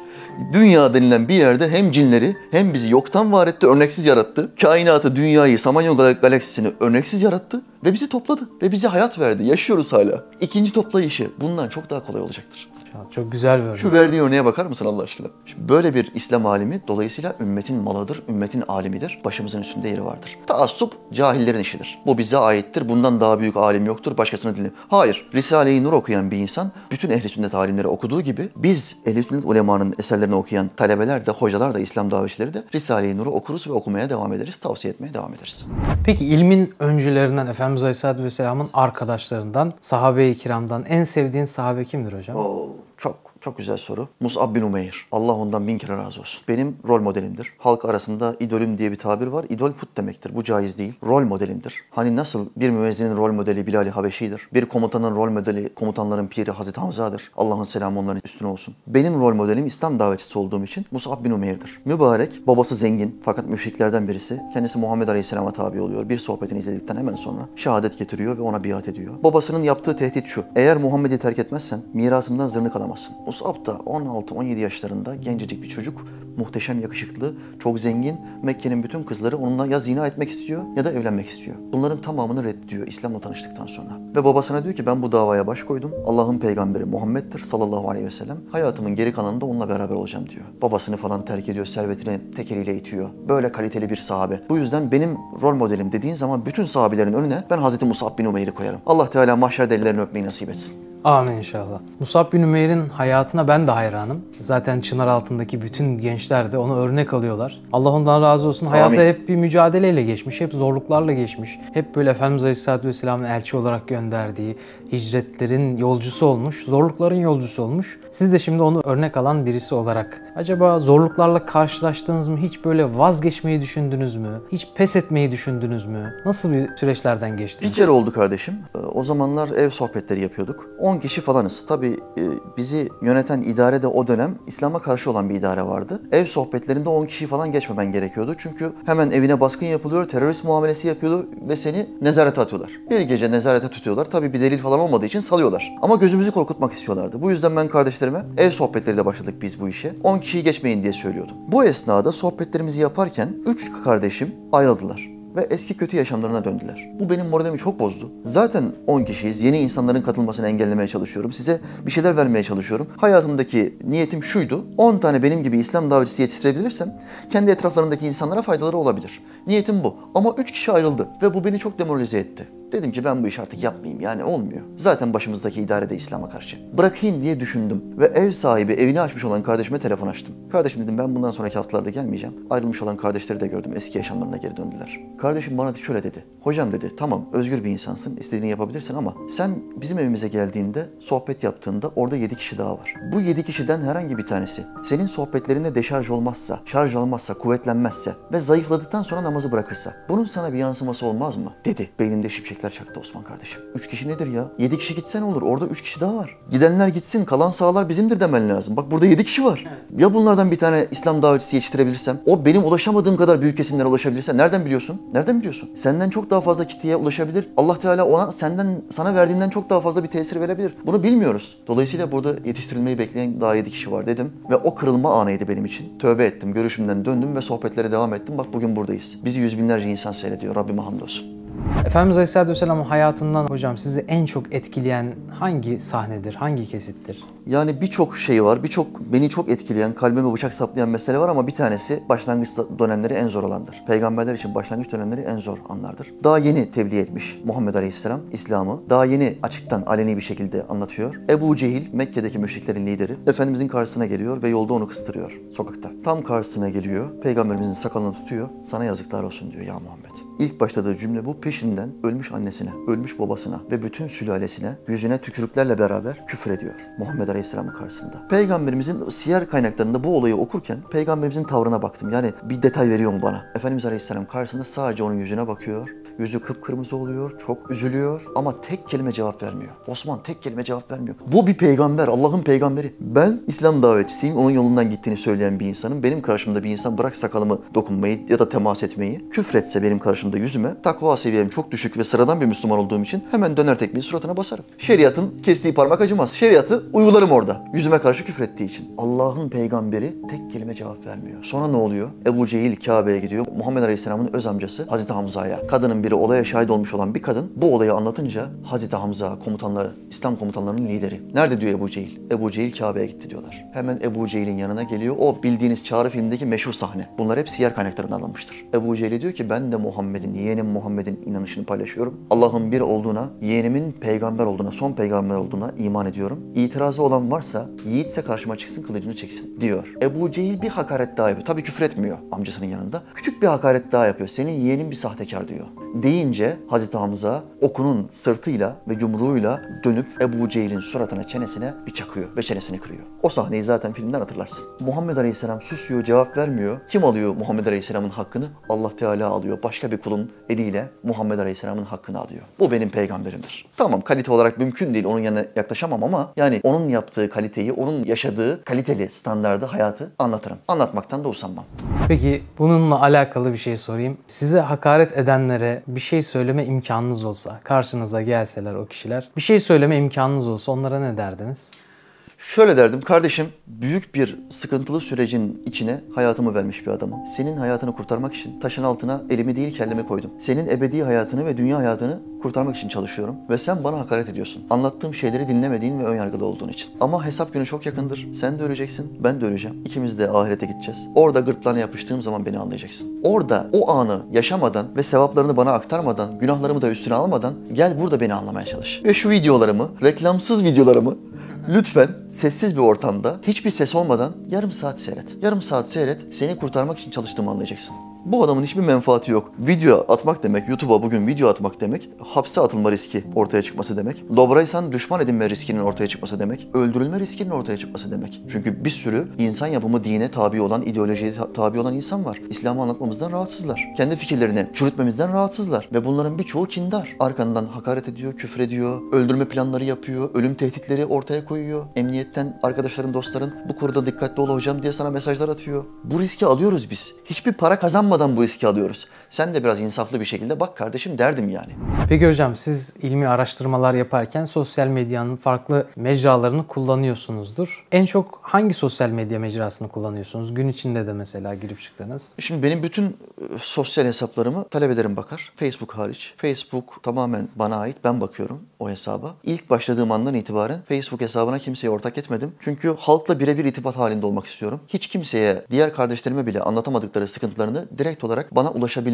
Dünya denilen bir yerde hem cinleri hem bizi yoktan var etti, örneksiz yarattı. Kainatı, dünyayı, Samanyolu galaksisini örneksiz yarattı ve bizi topladı ve bize hayat verdi. Yaşıyoruz hala. İkinci toplayışı bundan çok daha kolay olacaktır. Çok güzel bir örnek. Şu verdiği örneğe bakar mısın Allah aşkına? Şimdi böyle bir İslam alimi dolayısıyla ümmetin malıdır, ümmetin alimidir. Başımızın üstünde yeri vardır. Taassup cahillerin işidir. Bu bize aittir. Bundan daha büyük alim yoktur. Başkasını dinle. Hayır. Risale-i Nur okuyan bir insan bütün ehli sünnet alimleri okuduğu gibi biz ehli sünnet ulemanın eserlerini okuyan talebeler de, hocalar da, İslam davetçileri de Risale-i Nur'u okuruz ve okumaya devam ederiz. Tavsiye etmeye devam ederiz. Peki ilmin öncülerinden Efendimiz Aleyhisselatü Vesselam'ın arkadaşlarından, sahabe-i kiramdan en sevdiğin sahabe kimdir hocam? Oo, çok çok güzel soru. Mus'ab bin Umeyr. Allah ondan bin kere razı olsun. Benim rol modelimdir. Halk arasında idolüm diye bir tabir var. İdol put demektir. Bu caiz değil. Rol modelimdir. Hani nasıl bir müezzinin rol modeli Bilal-i Habeşi'dir. Bir komutanın rol modeli komutanların piri Hazreti Hamza'dır. Allah'ın selamı onların üstüne olsun. Benim rol modelim İslam davetçisi olduğum için Mus'ab bin Umeyr'dir. Mübarek, babası zengin fakat müşriklerden birisi. Kendisi Muhammed Aleyhisselam'a tabi oluyor. Bir sohbetini izledikten hemen sonra şehadet getiriyor ve ona biat ediyor. Babasının yaptığı tehdit şu. Eğer Muhammed'i terk etmezsen mirasımdan zırnık alamazsın. Mus'ab da 16-17 yaşlarında gencecik bir çocuk. Muhteşem yakışıklı, çok zengin. Mekke'nin bütün kızları onunla ya zina etmek istiyor ya da evlenmek istiyor. Bunların tamamını reddediyor İslam'la tanıştıktan sonra. Ve babasına diyor ki ben bu davaya baş koydum. Allah'ın peygamberi Muhammed'dir sallallahu aleyhi ve sellem. Hayatımın geri kalanında onunla beraber olacağım diyor. Babasını falan terk ediyor, servetini tek eliyle itiyor. Böyle kaliteli bir sahabe. Bu yüzden benim rol modelim dediğin zaman bütün sahabelerin önüne ben Hazreti Musab bin Umeyr'i koyarım. Allah Teala mahşer delilerini öpmeyi nasip etsin. Amin inşallah. Musab bin Ümeyr'in hayatına ben de hayranım. Zaten çınar altındaki bütün gençler de onu örnek alıyorlar. Allah ondan razı olsun. Hayatı Amin. hep bir mücadeleyle geçmiş, hep zorluklarla geçmiş. Hep böyle Efendimiz Aleyhisselatü Vesselam'ın elçi olarak gönderdiği hicretlerin yolcusu olmuş, zorlukların yolcusu olmuş. Siz de şimdi onu örnek alan birisi olarak acaba zorluklarla karşılaştınız mı? Hiç böyle vazgeçmeyi düşündünüz mü? Hiç pes etmeyi düşündünüz mü? Nasıl bir süreçlerden geçtiniz? Bir kere oldu kardeşim. Ee, O zamanlar ev sohbetleri yapıyorduk. 10 kişi falanız. Tabii e, bizi yöneten idare de o dönem İslam'a karşı olan bir idare vardı. Ev sohbetlerinde 10 kişi falan geçmemen gerekiyordu. Çünkü hemen evine baskın yapılıyor, terörist muamelesi yapıyordu ve seni nezarete atıyorlar. Bir gece nezarete tutuyorlar. Tabii bir delil falan olmadığı için salıyorlar. Ama gözümüzü korkutmak istiyorlardı. Bu yüzden ben kardeşlerime ev sohbetleriyle başladık biz bu işe. 10 kişiyi geçmeyin diye söylüyordum. Bu esnada sohbetlerimizi yaparken 3 kardeşim ayrıldılar ve eski kötü yaşamlarına döndüler. Bu benim moralimi çok bozdu. Zaten 10 kişiyiz. Yeni insanların katılmasını engellemeye çalışıyorum. Size bir şeyler vermeye çalışıyorum. Hayatımdaki niyetim şuydu. 10 tane benim gibi İslam davetçisi yetiştirebilirsem kendi etraflarındaki insanlara faydaları olabilir. Niyetim bu. Ama 3 kişi ayrıldı ve bu beni çok demoralize etti. Dedim ki ben bu işi artık yapmayayım yani olmuyor. Zaten başımızdaki idare de İslam'a karşı. Bırakayım diye düşündüm ve ev sahibi evini açmış olan kardeşime telefon açtım. Kardeşim dedim ben bundan sonraki haftalarda gelmeyeceğim. Ayrılmış olan kardeşleri de gördüm eski yaşamlarına geri döndüler. Kardeşim bana şöyle dedi. Hocam dedi tamam özgür bir insansın istediğini yapabilirsin ama sen bizim evimize geldiğinde sohbet yaptığında orada 7 kişi daha var. Bu 7 kişiden herhangi bir tanesi senin sohbetlerinde deşarj olmazsa, şarj almazsa, kuvvetlenmezse ve zayıfladıktan sonra namazı bırakırsa bunun sana bir yansıması olmaz mı? Dedi. Beynimde şipşekler çaktı Osman kardeşim. 3 kişi nedir ya? 7 kişi gitsen olur. Orada 3 kişi daha var. Gidenler gitsin kalan sağlar bizimdir demen lazım. Bak burada 7 kişi var. Ya bunlardan bir tane İslam davetçisi yetiştirebilirsem o benim ulaşamadığım kadar büyük kesimlere ulaşabilirse nereden biliyorsun? Nereden biliyorsun? Senden çok daha fazla kitleye ulaşabilir. Allah Teala ona senden sana verdiğinden çok daha fazla bir tesir verebilir. Bunu bilmiyoruz. Dolayısıyla burada yetiştirilmeyi bekleyen daha 7 kişi var dedim ve o kırılma anıydı benim için. Tövbe ettim, görüşümden döndüm ve sohbetlere devam ettim. Bak bugün buradayız. Bizi yüz binlerce insan seyrediyor. Rabbime hamdolsun. Efendimiz Aleyhisselatü Vesselam'ın hayatından hocam sizi en çok etkileyen hangi sahnedir, hangi kesittir? Yani birçok şey var, birçok beni çok etkileyen, kalbime bıçak saplayan mesele var ama bir tanesi başlangıç dönemleri en zor olandır. Peygamberler için başlangıç dönemleri en zor anlardır. Daha yeni tebliğ etmiş Muhammed Aleyhisselam İslam'ı. Daha yeni açıktan aleni bir şekilde anlatıyor. Ebu Cehil Mekke'deki müşriklerin lideri Efendimizin karşısına geliyor ve yolda onu kıstırıyor sokakta. Tam karşısına geliyor, Peygamberimizin sakalını tutuyor. Sana yazıklar olsun diyor ya Muhammed. İlk başladığı cümle bu. Peşinden ölmüş annesine, ölmüş babasına ve bütün sülalesine yüzüne tükürüklerle beraber küfür ediyor. Muhammed Aleyhisselam'ın karşısında. Peygamberimizin siyer kaynaklarında bu olayı okurken peygamberimizin tavrına baktım. Yani bir detay veriyor mu bana? Efendimiz Aleyhisselam karşısında sadece onun yüzüne bakıyor. Yüzü kıpkırmızı oluyor, çok üzülüyor ama tek kelime cevap vermiyor. Osman tek kelime cevap vermiyor. Bu bir peygamber, Allah'ın peygamberi. Ben İslam davetçisiyim, onun yolundan gittiğini söyleyen bir insanım. Benim karşımda bir insan bırak sakalımı dokunmayı ya da temas etmeyi, küfretse benim karşımda yüzüme, takva seviyem çok düşük ve sıradan bir Müslüman olduğum için hemen döner tekmeyi suratına basarım. Şeriatın kestiği parmak acımaz. Şeriatı uygularım orada. Yüzüme karşı küfrettiği için. Allah'ın peygamberi tek kelime cevap vermiyor. Sonra ne oluyor? Ebu Cehil Kabe'ye gidiyor. Muhammed Aleyhisselam'ın öz amcası Hazreti Hamza'ya. Kadının biri olaya şahit olmuş olan bir kadın bu olayı anlatınca Hazreti Hamza komutanları, İslam komutanlarının lideri. Nerede diyor Ebu Cehil? Ebu Cehil Kabe'ye gitti diyorlar. Hemen Ebu Cehil'in yanına geliyor. O bildiğiniz Çağrı filmindeki meşhur sahne. Bunlar hep siyer kaynaklarından alınmıştır. Ebu Cehil diyor ki ben de Muhammed'in, yeğenim Muhammed'in inanışını paylaşıyorum. Allah'ın bir olduğuna, yeğenimin peygamber olduğuna, son peygamber olduğuna iman ediyorum. İtirazı olan varsa yiğitse karşıma çıksın kılıcını çeksin diyor. Ebu Cehil bir hakaret daha yapıyor. Tabii küfür etmiyor amcasının yanında. Küçük bir hakaret daha yapıyor. Senin yeğenin bir sahtekar diyor. Deyince Hazreti Hamza okunun sırtıyla ve yumruğuyla dönüp Ebu Cehil'in suratına, çenesine bir çakıyor ve çenesini kırıyor. O sahneyi zaten filmden hatırlarsın. Muhammed Aleyhisselam susuyor, cevap vermiyor. Kim alıyor Muhammed Aleyhisselam'ın hakkını? Allah Teala alıyor. Başka bir kulun eliyle Muhammed Aleyhisselam'ın hakkını alıyor. Bu benim peygamberimdir. Tamam kalite olarak mümkün değil onun yanına yaklaşamam ama yani onun yaptığı kaliteyi, onun yaşadığı kaliteli standardı, hayatı anlatırım. Anlatmaktan da usanmam. Peki bununla alakalı bir şey sorayım. Size hakaret edenlere bir şey söyleme imkanınız olsa, karşınıza gelseler o kişiler, bir şey söyleme imkanınız olsa onlara ne derdiniz? Şöyle derdim, kardeşim büyük bir sıkıntılı sürecin içine hayatımı vermiş bir adamım. Senin hayatını kurtarmak için taşın altına elimi değil kellemi koydum. Senin ebedi hayatını ve dünya hayatını kurtarmak için çalışıyorum ve sen bana hakaret ediyorsun. Anlattığım şeyleri dinlemediğin ve önyargılı olduğun için. Ama hesap günü çok yakındır. Sen de öleceksin, ben de öleceğim. İkimiz de ahirete gideceğiz. Orada gırtlağına yapıştığım zaman beni anlayacaksın. Orada o anı yaşamadan ve sevaplarını bana aktarmadan, günahlarımı da üstüne almadan gel burada beni anlamaya çalış. Ve şu videolarımı, reklamsız videolarımı Lütfen sessiz bir ortamda hiçbir ses olmadan yarım saat seyret. Yarım saat seyret seni kurtarmak için çalıştığımı anlayacaksın. Bu adamın hiçbir menfaati yok. Video atmak demek, YouTube'a bugün video atmak demek, hapse atılma riski ortaya çıkması demek. Dobraysan düşman edinme riskinin ortaya çıkması demek. Öldürülme riskinin ortaya çıkması demek. Çünkü bir sürü insan yapımı dine tabi olan, ideolojiye ta- tabi olan insan var. İslam'ı anlatmamızdan rahatsızlar. Kendi fikirlerini çürütmemizden rahatsızlar. Ve bunların birçoğu kindar. Arkandan hakaret ediyor, küfür ediyor, öldürme planları yapıyor, ölüm tehditleri ortaya koyuyor. Emniyetten arkadaşların, dostların bu konuda dikkatli ol hocam diye sana mesajlar atıyor. Bu riski alıyoruz biz. Hiçbir para kazanmadan bu riski alıyoruz. Sen de biraz insaflı bir şekilde bak kardeşim derdim yani. Peki hocam siz ilmi araştırmalar yaparken sosyal medyanın farklı mecralarını kullanıyorsunuzdur. En çok hangi sosyal medya mecrasını kullanıyorsunuz? Gün içinde de mesela girip çıktınız. Şimdi benim bütün e, sosyal hesaplarımı talebelerim bakar. Facebook hariç. Facebook tamamen bana ait. Ben bakıyorum o hesaba. İlk başladığım andan itibaren Facebook hesabına kimseye ortak etmedim. Çünkü halkla birebir irtibat halinde olmak istiyorum. Hiç kimseye, diğer kardeşlerime bile anlatamadıkları sıkıntılarını direkt olarak bana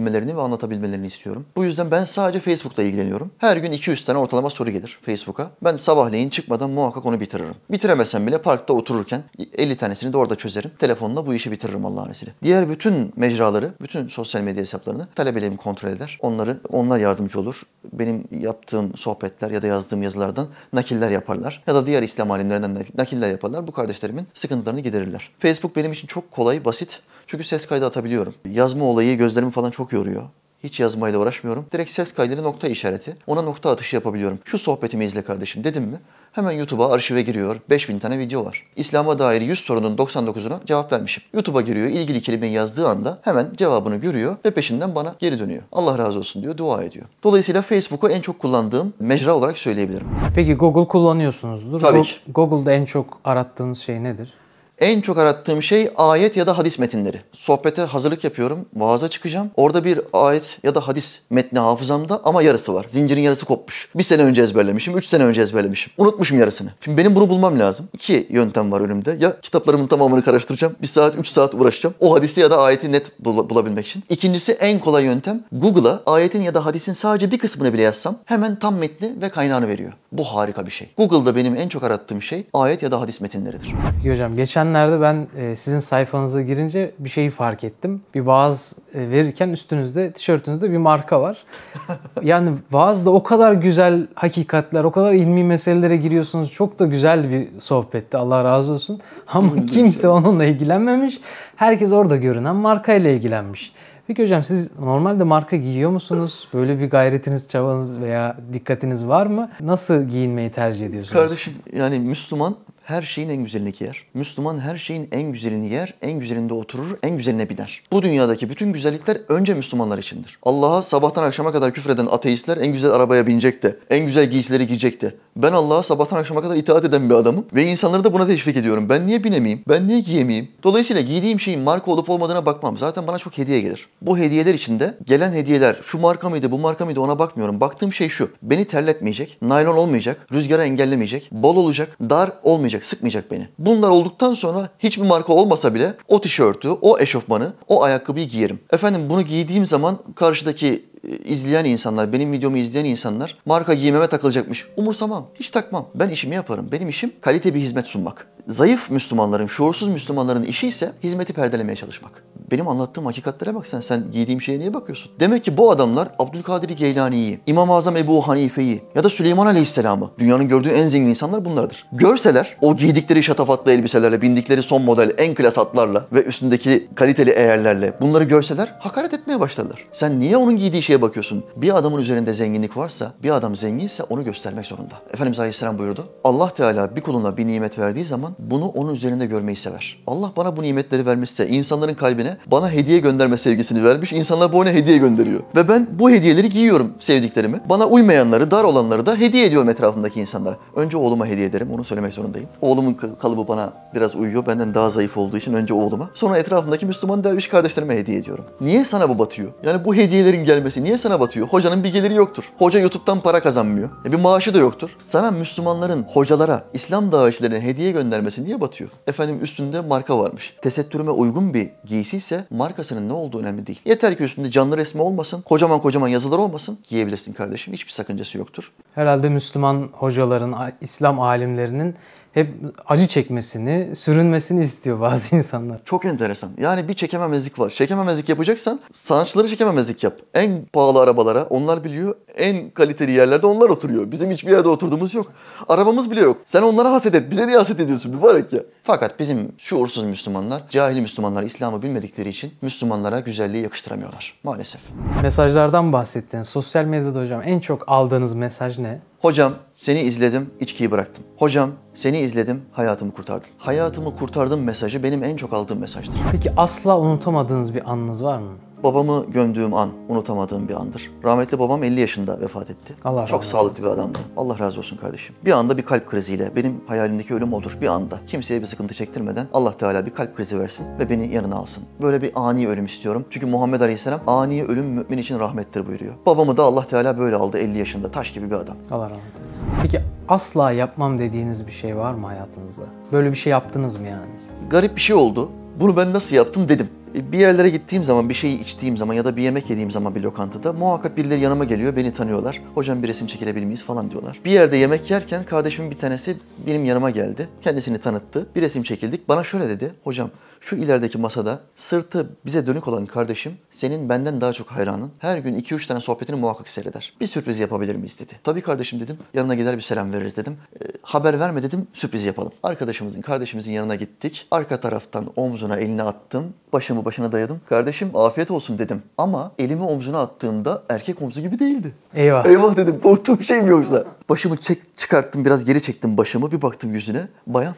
ulaşabilmelerini ve anlatabilmelerini istiyorum. Bu yüzden ben sadece Facebook'la ilgileniyorum. Her gün 200 tane ortalama soru gelir Facebook'a. Ben sabahleyin çıkmadan muhakkak onu bitiririm. Bitiremezsem bile parkta otururken 50 tanesini de orada çözerim. Telefonla bu işi bitiririm Allah'ın izniyle. Diğer bütün mecraları, bütün sosyal medya hesaplarını talebelerim kontrol eder. Onları, onlar yardımcı olur. Benim yaptığım sohbetler ya da yazdığım yazılardan nakiller yaparlar. Ya da diğer İslam alimlerinden de nakiller yaparlar. Bu kardeşlerimin sıkıntılarını giderirler. Facebook benim için çok kolay, basit. Çünkü ses kaydı atabiliyorum. Yazma olayı gözlerimi falan çok yoruyor. Hiç yazmayla uğraşmıyorum. Direkt ses kaydıyla nokta işareti. Ona nokta atışı yapabiliyorum. Şu sohbetimi izle kardeşim dedim mi? Hemen YouTube'a arşive giriyor. 5000 tane video var. İslam'a dair 100 sorunun 99'una cevap vermişim. YouTube'a giriyor. ilgili kelimeyi yazdığı anda hemen cevabını görüyor ve peşinden bana geri dönüyor. Allah razı olsun diyor, dua ediyor. Dolayısıyla Facebook'u en çok kullandığım mecra olarak söyleyebilirim. Peki Google kullanıyorsunuzdur. Tabii ki. Google'da en çok arattığınız şey nedir? En çok arattığım şey ayet ya da hadis metinleri. Sohbete hazırlık yapıyorum, vaaza çıkacağım. Orada bir ayet ya da hadis metni hafızamda ama yarısı var. Zincirin yarısı kopmuş. Bir sene önce ezberlemişim, üç sene önce ezberlemişim. Unutmuşum yarısını. Şimdi benim bunu bulmam lazım. İki yöntem var önümde. Ya kitaplarımın tamamını karıştıracağım. Bir saat, üç saat uğraşacağım. O hadisi ya da ayeti net bul- bulabilmek için. İkincisi en kolay yöntem. Google'a ayetin ya da hadisin sadece bir kısmını bile yazsam hemen tam metni ve kaynağını veriyor. Bu harika bir şey. Google'da benim en çok arattığım şey ayet ya da hadis metinleridir. Peki hocam geçenlerde ben e, sizin sayfanıza girince bir şeyi fark ettim. Bir vaaz e, verirken üstünüzde, tişörtünüzde bir marka var. Yani vaazda o kadar güzel hakikatler, o kadar ilmi meselelere giriyorsunuz. Çok da güzel bir sohbetti. Allah razı olsun. Ama kimse onunla ilgilenmemiş. Herkes orada görünen markayla ilgilenmiş. Peki hocam siz normalde marka giyiyor musunuz? Böyle bir gayretiniz, çabanız veya dikkatiniz var mı? Nasıl giyinmeyi tercih ediyorsunuz? Kardeşim yani Müslüman her şeyin en güzelini giyer. Müslüman her şeyin en güzelini yer, en güzelinde oturur, en güzeline biner. Bu dünyadaki bütün güzellikler önce Müslümanlar içindir. Allah'a sabahtan akşama kadar küfreden ateistler en güzel arabaya binecekti. En güzel giysileri giyecekti. Ben Allah'a sabahtan akşama kadar itaat eden bir adamım ve insanları da buna teşvik ediyorum. Ben niye binemeyeyim? Ben niye giyemeyeyim? Dolayısıyla giydiğim şeyin marka olup olmadığına bakmam. Zaten bana çok hediye gelir. Bu hediyeler içinde gelen hediyeler şu marka mıydı, bu marka mıydı ona bakmıyorum. Baktığım şey şu. Beni terletmeyecek, naylon olmayacak, rüzgara engellemeyecek, bol olacak, dar olmayacak, sıkmayacak beni. Bunlar olduktan sonra hiçbir marka olmasa bile o tişörtü, o eşofmanı, o ayakkabıyı giyerim. Efendim bunu giydiğim zaman karşıdaki e, izleyen insanlar, benim videomu izleyen insanlar marka giymeme takılacakmış. Umursamam, hiç takmam. Ben işimi yaparım. Benim işim kalite bir hizmet sunmak. Zayıf Müslümanların, şuursuz Müslümanların işi ise hizmeti perdelemeye çalışmak. Benim anlattığım hakikatlere bak sen, sen giydiğim şeye niye bakıyorsun? Demek ki bu adamlar Abdülkadir Geylani'yi, İmam-ı Azam Ebu Hanife'yi ya da Süleyman Aleyhisselam'ı, dünyanın gördüğü en zengin insanlar bunlardır. Görseler o giydikleri şatafatlı elbiselerle, bindikleri son model en klas atlarla ve üstündeki kaliteli eğerlerle bunları görseler hakaret etmeye başlarlar. Sen niye onun giydiği şeye bakıyorsun? Bir adamın üzerinde zenginlik varsa, bir adam zenginse onu göstermek zorunda. Efendimiz Aleyhisselam buyurdu. Allah Teala bir kuluna bir nimet verdiği zaman bunu onun üzerinde görmeyi sever. Allah bana bu nimetleri vermişse insanların kalbine bana hediye gönderme sevgisini vermiş. İnsanlar bu ona hediye gönderiyor. Ve ben bu hediyeleri giyiyorum sevdiklerimi. Bana uymayanları, dar olanları da hediye ediyorum etrafındaki insanlara. Önce oğluma hediye ederim. Onu söylemek zorundayım. Oğlumun kal- kalıbı bana biraz uyuyor. Benden daha zayıf olduğu için önce oğluma. Sonra etrafındaki Müslüman derviş kardeşlerime hediye ediyorum. Niye sana bu batıyor? Yani bu hediyelerin gelmesi niye sana batıyor? Hocanın bir geliri yoktur. Hoca YouTube'dan para kazanmıyor. E bir maaşı da yoktur. Sana Müslümanların hocalara, İslam davetçilerine hediye göndermesi niye batıyor? Efendim üstünde marka varmış. Tesettürüme uygun bir giysi ise markasının ne olduğu önemli değil. Yeter ki üstünde canlı resmi olmasın, kocaman kocaman yazılar olmasın. Giyebilirsin kardeşim. Hiçbir sakıncası yoktur. Herhalde Müslüman hocaların, İslam alimlerinin hep acı çekmesini, sürünmesini istiyor bazı insanlar. Çok enteresan. Yani bir çekememezlik var. Çekememezlik yapacaksan sanatçıları çekememezlik yap. En pahalı arabalara onlar biliyor. En kaliteli yerlerde onlar oturuyor. Bizim hiçbir yerde oturduğumuz yok. Arabamız bile yok. Sen onlara haset et. Bize niye haset ediyorsun mübarek ya? Fakat bizim şuursuz Müslümanlar, cahil Müslümanlar İslam'ı bilmedikleri için Müslümanlara güzelliği yakıştıramıyorlar. Maalesef. Mesajlardan bahsettiniz. Sosyal medyada hocam en çok aldığınız mesaj ne? Hocam seni izledim, içkiyi bıraktım. Hocam seni izledim, hayatımı kurtardın. Hayatımı kurtardın mesajı benim en çok aldığım mesajdır. Peki asla unutamadığınız bir anınız var mı? Babamı gömdüğüm an unutamadığım bir andır. Rahmetli babam 50 yaşında vefat etti. Allah Çok sağlıklı bir adamdı. Allah razı olsun kardeşim. Bir anda bir kalp kriziyle, benim hayalimdeki ölüm odur. Bir anda kimseye bir sıkıntı çektirmeden Allah Teala bir kalp krizi versin ve beni yanına alsın. Böyle bir ani ölüm istiyorum. Çünkü Muhammed Aleyhisselam ani ölüm mümin için rahmettir buyuruyor. Babamı da Allah Teala böyle aldı 50 yaşında. Taş gibi bir adam. Allah rahmet eylesin. Peki asla yapmam dediğiniz bir şey var mı hayatınızda? Böyle bir şey yaptınız mı yani? garip bir şey oldu. Bunu ben nasıl yaptım dedim. Bir yerlere gittiğim zaman, bir şeyi içtiğim zaman ya da bir yemek yediğim zaman bir lokantada muhakkak birileri yanıma geliyor, beni tanıyorlar. Hocam bir resim çekilebilir miyiz falan diyorlar. Bir yerde yemek yerken kardeşimin bir tanesi benim yanıma geldi. Kendisini tanıttı. Bir resim çekildik. Bana şöyle dedi. Hocam şu ilerideki masada sırtı bize dönük olan kardeşim senin benden daha çok hayranın. Her gün 2-3 tane sohbetini muhakkak seyreder. Bir sürpriz yapabilir miyiz dedi. Tabii kardeşim dedim. Yanına gider bir selam veririz dedim. E, haber verme dedim. Sürpriz yapalım. Arkadaşımızın, kardeşimizin yanına gittik. Arka taraftan omzuna elini attım. Başımı başına dayadım. Kardeşim afiyet olsun dedim. Ama elimi omzuna attığımda erkek omzu gibi değildi. Eyvah. Eyvah dedim korktuğum şey mi yoksa? Başımı çek, çıkarttım biraz geri çektim başımı bir baktım yüzüne. Bayan.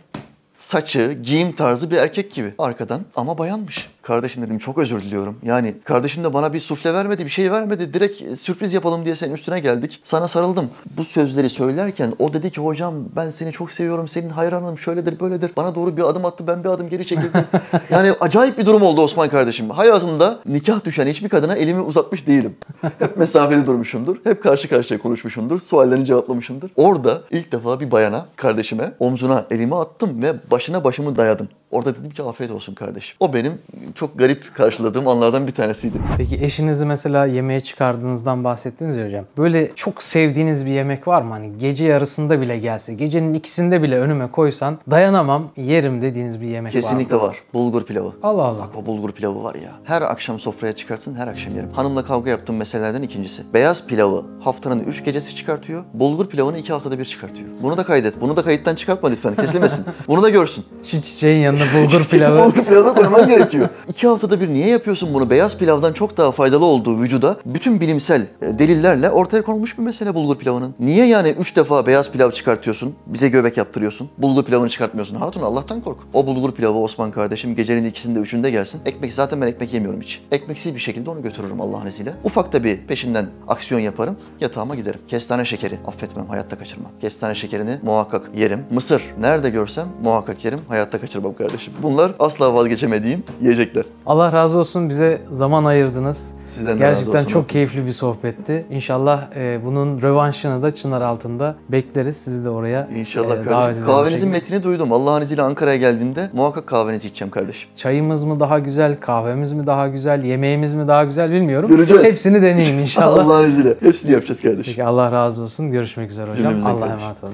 Saçı, giyim tarzı bir erkek gibi arkadan ama bayanmış. Kardeşim dedim çok özür diliyorum. Yani kardeşim de bana bir sufle vermedi, bir şey vermedi. Direkt e, sürpriz yapalım diye senin üstüne geldik. Sana sarıldım. Bu sözleri söylerken o dedi ki hocam ben seni çok seviyorum, senin hayranım şöyledir böyledir. Bana doğru bir adım attı, ben bir adım geri çekildim. yani acayip bir durum oldu Osman kardeşim. Hayatımda nikah düşen hiçbir kadına elimi uzatmış değilim. Hep mesafeli durmuşumdur. Hep karşı karşıya konuşmuşumdur. Suallerini cevaplamışımdır. Orada ilk defa bir bayana, kardeşime omzuna elimi attım ve başına başımı dayadım. Orada dedim ki afiyet olsun kardeşim. O benim çok garip karşıladığım anlardan bir tanesiydi. Peki eşinizi mesela yemeğe çıkardığınızdan bahsettiniz ya hocam. Böyle çok sevdiğiniz bir yemek var mı? Hani gece yarısında bile gelse, gecenin ikisinde bile önüme koysan dayanamam, yerim dediğiniz bir yemek var mı? Kesinlikle var. Bulgur pilavı. Allah Allah. Bak o bulgur pilavı var ya. Her akşam sofraya çıkartsın, her akşam yerim. Hanımla kavga yaptığım meselelerden ikincisi. Beyaz pilavı haftanın üç gecesi çıkartıyor. Bulgur pilavını iki haftada bir çıkartıyor. Bunu da kaydet. Bunu da kayıttan çıkartma lütfen. Kesilmesin. Bunu da görsün. Şu çiçeğin yanına bulgur pilavı. Bulgur pilavı koyman gerekiyor. İki haftada bir niye yapıyorsun bunu? Beyaz pilavdan çok daha faydalı olduğu vücuda bütün bilimsel e, delillerle ortaya konulmuş bir mesele bulgur pilavının. Niye yani üç defa beyaz pilav çıkartıyorsun? Bize göbek yaptırıyorsun. Bulgur pilavını çıkartmıyorsun. Hatun Allah'tan kork. O bulgur pilavı Osman kardeşim gecenin ikisinde üçünde gelsin. Ekmek zaten ben ekmek yemiyorum hiç. Ekmeksiz bir şekilde onu götürürüm Allah'ın izniyle. Ufak da bir peşinden aksiyon yaparım. Yatağıma giderim. Kestane şekeri affetmem. Hayatta kaçırmam. Kestane şekerini muhakkak yerim. Mısır nerede görsem muhakkak yerim. Hayatta kaçırmam kardeşim. Bunlar asla vazgeçemediğim yiyecekler. Allah razı olsun bize zaman ayırdınız. Sizden de razı Gerçekten olsun. çok keyifli bir sohbetti. İnşallah e, bunun rövanşını da Çınar altında bekleriz. Sizi de oraya İnşallah e, davet kardeşim. edelim Kahvenizin şekilde. metnini duydum. Allah'ın izniyle Ankara'ya geldiğimde muhakkak kahvenizi içeceğim kardeşim. Çayımız mı daha güzel, kahvemiz mi daha güzel, yemeğimiz mi daha güzel bilmiyorum. Göreceğiz. Hepsini deneyin inşallah. Allah'ın izniyle. Hepsini yapacağız kardeşim. Peki Allah razı olsun. Görüşmek üzere hocam. Allah'a kardeşim. emanet olun.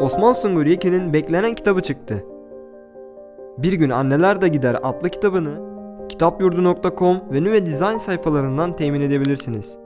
Osman Sungur Yekin'in beklenen kitabı çıktı. Bir gün Anneler de Gider adlı kitabını kitapyurdu.com ve Nüve Design sayfalarından temin edebilirsiniz.